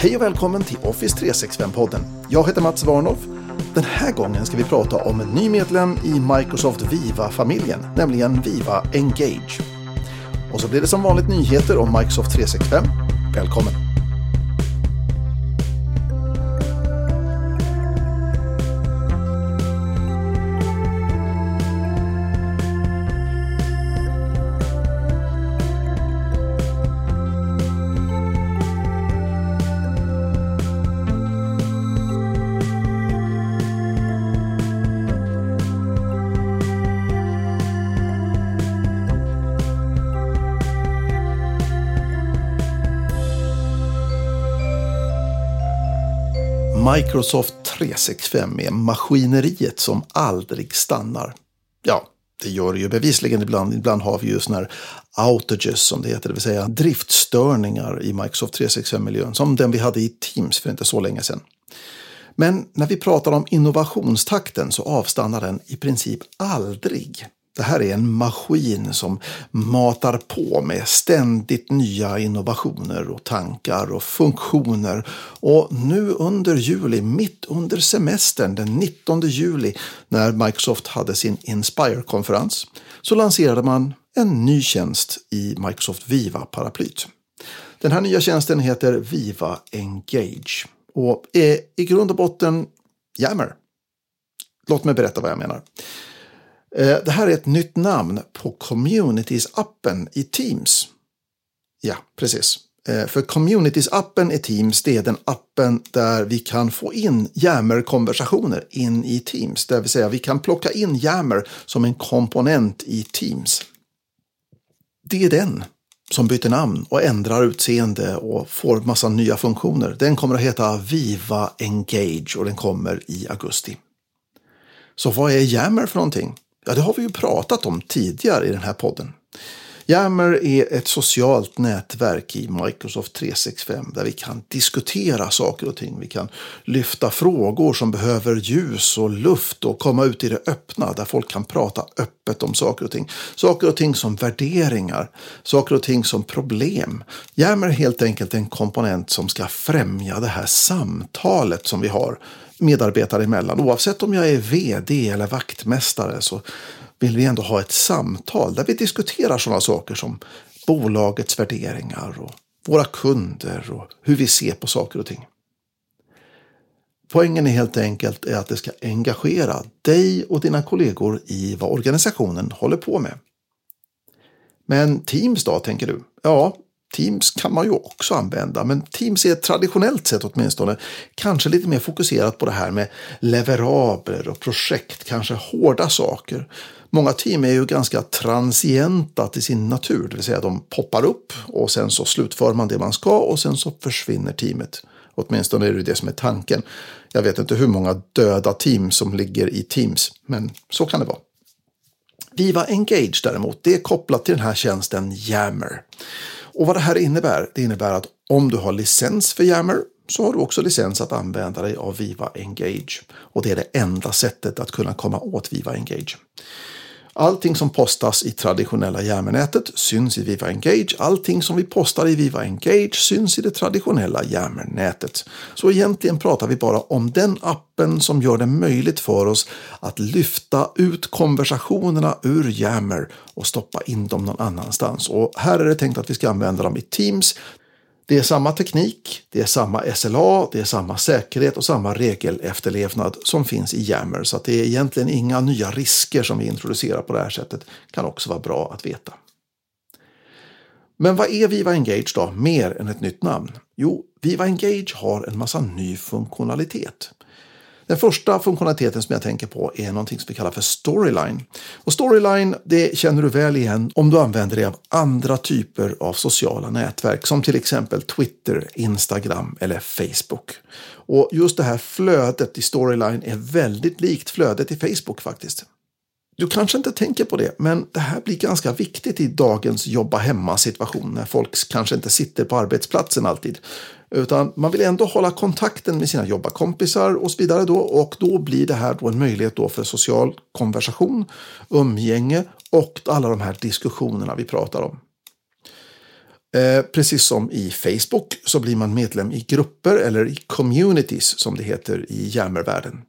Hej och välkommen till Office 365-podden. Jag heter Mats Warnoff. Den här gången ska vi prata om en ny medlem i Microsoft Viva-familjen, nämligen Viva Engage. Och så blir det som vanligt nyheter om Microsoft 365. Välkommen! Microsoft 365 är maskineriet som aldrig stannar. Ja, det gör det ju bevisligen ibland. Ibland har vi ju sådana här outages som det heter, det vill säga driftstörningar i Microsoft 365-miljön, som den vi hade i Teams för inte så länge sedan. Men när vi pratar om innovationstakten så avstannar den i princip aldrig. Det här är en maskin som matar på med ständigt nya innovationer och tankar och funktioner. Och nu under juli, mitt under semestern, den 19 juli, när Microsoft hade sin Inspire-konferens, så lanserade man en ny tjänst i Microsoft Viva-paraplyt. Den här nya tjänsten heter Viva Engage och är i grund och botten Yammer. Låt mig berätta vad jag menar. Eh, det här är ett nytt namn på Communities-appen i Teams. Ja, precis. Eh, för Communities-appen i Teams, det är den appen där vi kan få in Yammer-konversationer in i Teams. Det vill säga vi kan plocka in Yammer som en komponent i Teams. Det är den som byter namn och ändrar utseende och får massa nya funktioner. Den kommer att heta Viva Engage och den kommer i augusti. Så vad är Yammer för någonting? Ja, det har vi ju pratat om tidigare i den här podden. Yammer är ett socialt nätverk i Microsoft 365 där vi kan diskutera saker och ting. Vi kan lyfta frågor som behöver ljus och luft och komma ut i det öppna där folk kan prata öppet om saker och ting. Saker och ting som värderingar, saker och ting som problem. Yammer är helt enkelt en komponent som ska främja det här samtalet som vi har medarbetare emellan. Oavsett om jag är vd eller vaktmästare så vill vi ändå ha ett samtal där vi diskuterar sådana saker som bolagets värderingar och våra kunder och hur vi ser på saker och ting. Poängen är helt enkelt att det ska engagera dig och dina kollegor i vad organisationen håller på med. Men Teams då, tänker du? Ja, Teams kan man ju också använda, men Teams är traditionellt sett åtminstone kanske lite mer fokuserat på det här med leverabler och projekt, kanske hårda saker. Många team är ju ganska transienta till sin natur, det vill säga de poppar upp och sen så slutför man det man ska och sen så försvinner teamet. Åtminstone är det det som är tanken. Jag vet inte hur många döda team som ligger i Teams, men så kan det vara. Viva Engage däremot, det är kopplat till den här tjänsten Yammer. Och vad det här innebär, det innebär att om du har licens för Yammer så har du också licens att använda dig av Viva Engage. Och det är det enda sättet att kunna komma åt Viva Engage. Allting som postas i traditionella Yammer-nätet syns i Viva Engage. Allting som vi postar i Viva Engage syns i det traditionella Yammer-nätet. Så egentligen pratar vi bara om den appen som gör det möjligt för oss att lyfta ut konversationerna ur Yammer och stoppa in dem någon annanstans. Och här är det tänkt att vi ska använda dem i Teams det är samma teknik, det är samma SLA, det är samma säkerhet och samma regelefterlevnad som finns i Yammer. Så att det är egentligen inga nya risker som vi introducerar på det här sättet. kan också vara bra att veta. Men vad är Viva Engage då, mer än ett nytt namn? Jo, Viva Engage har en massa ny funktionalitet. Den första funktionaliteten som jag tänker på är någonting som vi kallar för Storyline. Och Storyline det känner du väl igen om du använder dig av andra typer av sociala nätverk som till exempel Twitter, Instagram eller Facebook. Och just det här flödet i Storyline är väldigt likt flödet i Facebook faktiskt. Du kanske inte tänker på det, men det här blir ganska viktigt i dagens jobba hemma situation när folk kanske inte sitter på arbetsplatsen alltid. Utan man vill ändå hålla kontakten med sina jobbarkompisar och så vidare då. Och då blir det här då en möjlighet då för social konversation, umgänge och alla de här diskussionerna vi pratar om. Eh, precis som i Facebook så blir man medlem i grupper eller i communities som det heter i jammervärlden.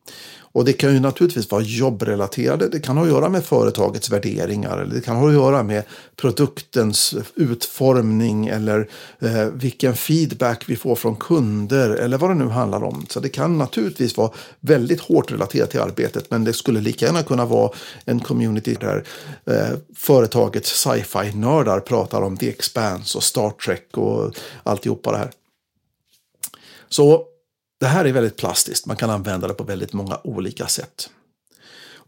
Och det kan ju naturligtvis vara jobbrelaterade. Det kan ha att göra med företagets värderingar eller det kan ha att göra med produktens utformning eller eh, vilken feedback vi får från kunder eller vad det nu handlar om. Så det kan naturligtvis vara väldigt hårt relaterat till arbetet men det skulle lika gärna kunna vara en community där eh, företagets sci-fi-nördar pratar om The Expanse och Star Trek och alltihopa det här. Så det här är väldigt plastiskt. Man kan använda det på väldigt många olika sätt.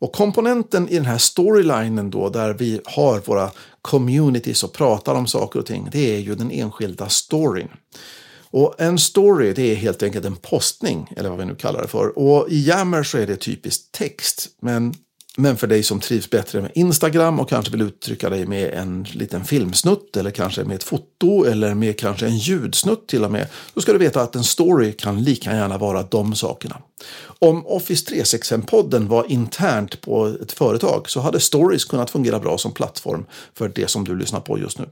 Och komponenten i den här storylinen då, där vi har våra communities och pratar om saker och ting, det är ju den enskilda storyn. Och en story, det är helt enkelt en postning, eller vad vi nu kallar det för. Och i Yammer så är det typiskt text, men men för dig som trivs bättre med Instagram och kanske vill uttrycka dig med en liten filmsnutt eller kanske med ett foto eller med kanske en ljudsnutt till och med. Då ska du veta att en story kan lika gärna vara de sakerna. Om Office 365-podden var internt på ett företag så hade stories kunnat fungera bra som plattform för det som du lyssnar på just nu.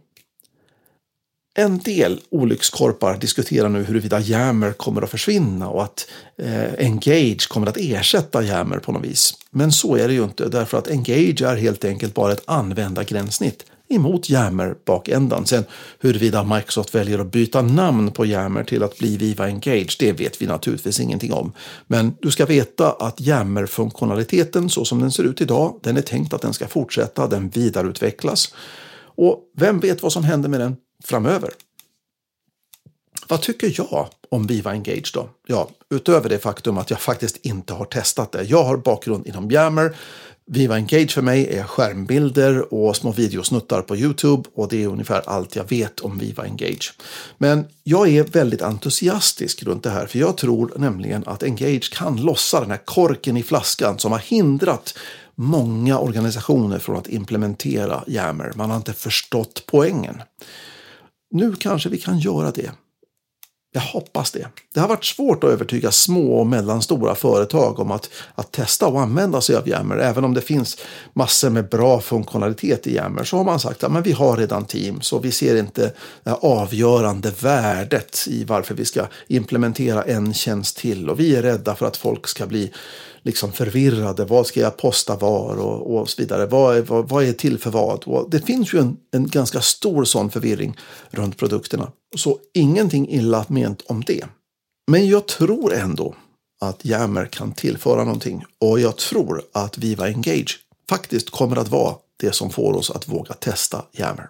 En del olyckskorpar diskuterar nu huruvida Yammer kommer att försvinna och att eh, Engage kommer att ersätta Yammer på något vis. Men så är det ju inte därför att Engage är helt enkelt bara ett användargränssnitt emot Yammer bakändan. Sen huruvida Microsoft väljer att byta namn på Yammer till att bli Viva Engage, det vet vi naturligtvis ingenting om. Men du ska veta att Yammer-funktionaliteten så som den ser ut idag, den är tänkt att den ska fortsätta, den vidareutvecklas. Och vem vet vad som händer med den framöver. Vad tycker jag om Viva Engage då? Ja, utöver det faktum att jag faktiskt inte har testat det. Jag har bakgrund inom Yammer. Viva Engage för mig är skärmbilder och små videosnuttar på Youtube och det är ungefär allt jag vet om Viva Engage. Men jag är väldigt entusiastisk runt det här för jag tror nämligen att Engage kan lossa den här korken i flaskan som har hindrat många organisationer från att implementera Yammer. Man har inte förstått poängen. Nu kanske vi kan göra det. Jag hoppas det. Det har varit svårt att övertyga små och mellanstora företag om att, att testa och använda sig av Yammer. Även om det finns massor med bra funktionalitet i Yammer så har man sagt att ja, vi har redan team så vi ser inte det avgörande värdet i varför vi ska implementera en tjänst till. Och vi är rädda för att folk ska bli liksom förvirrade. Vad ska jag posta var och, och så vidare. Vad är, vad, vad är till för vad? Och det finns ju en, en ganska stor sån förvirring runt produkterna. Så ingenting illa ment om det. Men jag tror ändå att Yammer kan tillföra någonting och jag tror att Viva Engage faktiskt kommer att vara det som får oss att våga testa Yammer.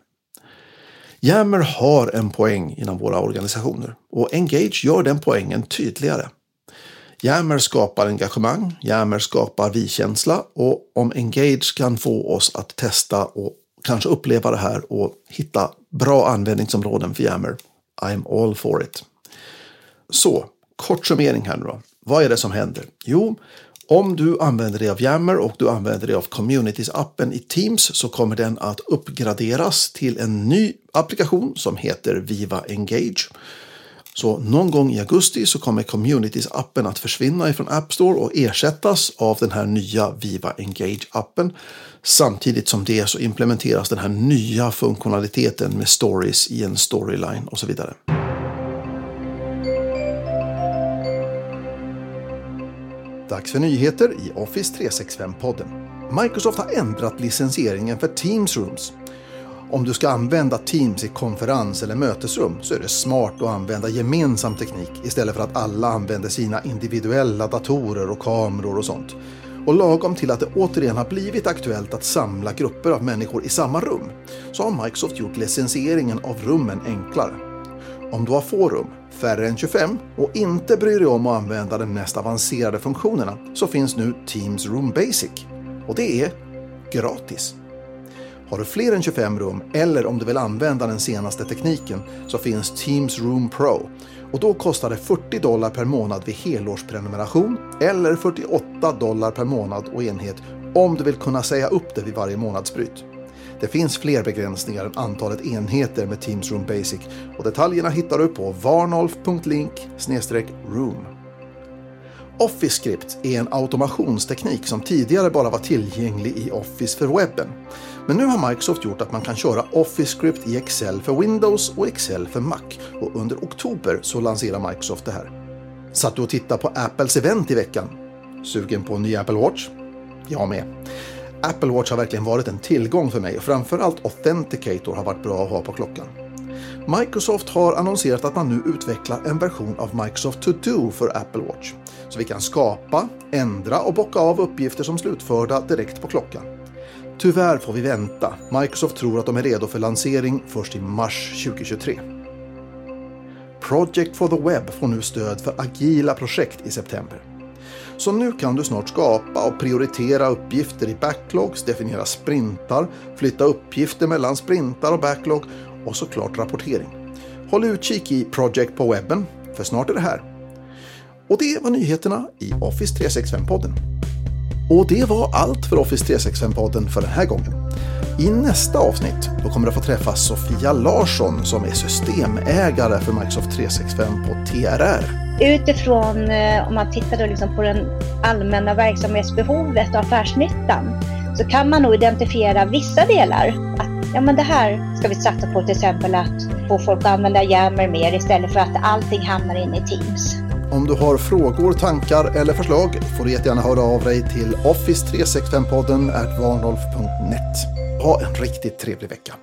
Yammer har en poäng inom våra organisationer och Engage gör den poängen tydligare. Yammer skapar engagemang, jammer skapar vi-känsla och om Engage kan få oss att testa och kanske uppleva det här och hitta bra användningsområden för jammer. I'm all for it. Så, kort summering här nu då. Vad är det som händer? Jo, om du använder dig av jammer och du använder dig av Communities-appen i Teams så kommer den att uppgraderas till en ny applikation som heter Viva Engage. Så någon gång i augusti så kommer Communities-appen att försvinna ifrån App Store och ersättas av den här nya Viva Engage-appen. Samtidigt som det så implementeras den här nya funktionaliteten med stories i en storyline och så vidare. Dags för nyheter i Office 365-podden. Microsoft har ändrat licensieringen för Teams Rooms om du ska använda Teams i konferens eller mötesrum så är det smart att använda gemensam teknik istället för att alla använder sina individuella datorer och kameror och sånt. Och lagom till att det återigen har blivit aktuellt att samla grupper av människor i samma rum så har Microsoft gjort licensieringen av rummen enklare. Om du har få rum, färre än 25 och inte bryr dig om att använda de mest avancerade funktionerna så finns nu Teams Room Basic. Och det är gratis. Har du fler än 25 rum eller om du vill använda den senaste tekniken så finns Teams Room Pro och då kostar det 40 dollar per månad vid helårsprenumeration eller 48 dollar per månad och enhet om du vill kunna säga upp det vid varje månadsbryt. Det finns fler begränsningar än antalet enheter med Teams Room Basic och detaljerna hittar du på varnolf.link room. Office Script är en automationsteknik som tidigare bara var tillgänglig i Office för webben. Men nu har Microsoft gjort att man kan köra Office Script i Excel för Windows och Excel för Mac och under oktober så lanserar Microsoft det här. Satt du och tittade på Apples event i veckan? Sugen på en ny Apple Watch? Jag med. Apple Watch har verkligen varit en tillgång för mig och framförallt Authenticator har varit bra att ha på klockan. Microsoft har annonserat att man nu utvecklar en version av Microsoft To Do för Apple Watch. Så vi kan skapa, ändra och bocka av uppgifter som slutförda direkt på klockan. Tyvärr får vi vänta. Microsoft tror att de är redo för lansering först i mars 2023. Project for the Web får nu stöd för agila projekt i september. Så nu kan du snart skapa och prioritera uppgifter i backlogs, definiera sprintar, flytta uppgifter mellan sprintar och backlog och såklart rapportering. Håll utkik i Project på webben, för snart är det här. Och det var nyheterna i Office 365-podden. Och det var allt för Office 365-podden för den här gången. I nästa avsnitt då kommer du få träffa Sofia Larsson som är systemägare för Microsoft 365 på TRR. Utifrån eh, om man tittar då liksom på den allmänna verksamhetsbehovet och affärsnyttan så kan man nog identifiera vissa delar. Ja, men det här ska vi satsa på till exempel att få folk att använda Yammer mer istället för att allting hamnar inne i Teams. Om du har frågor, tankar eller förslag får du jättegärna höra av dig till office365podden varnolf.net. Ha en riktigt trevlig vecka.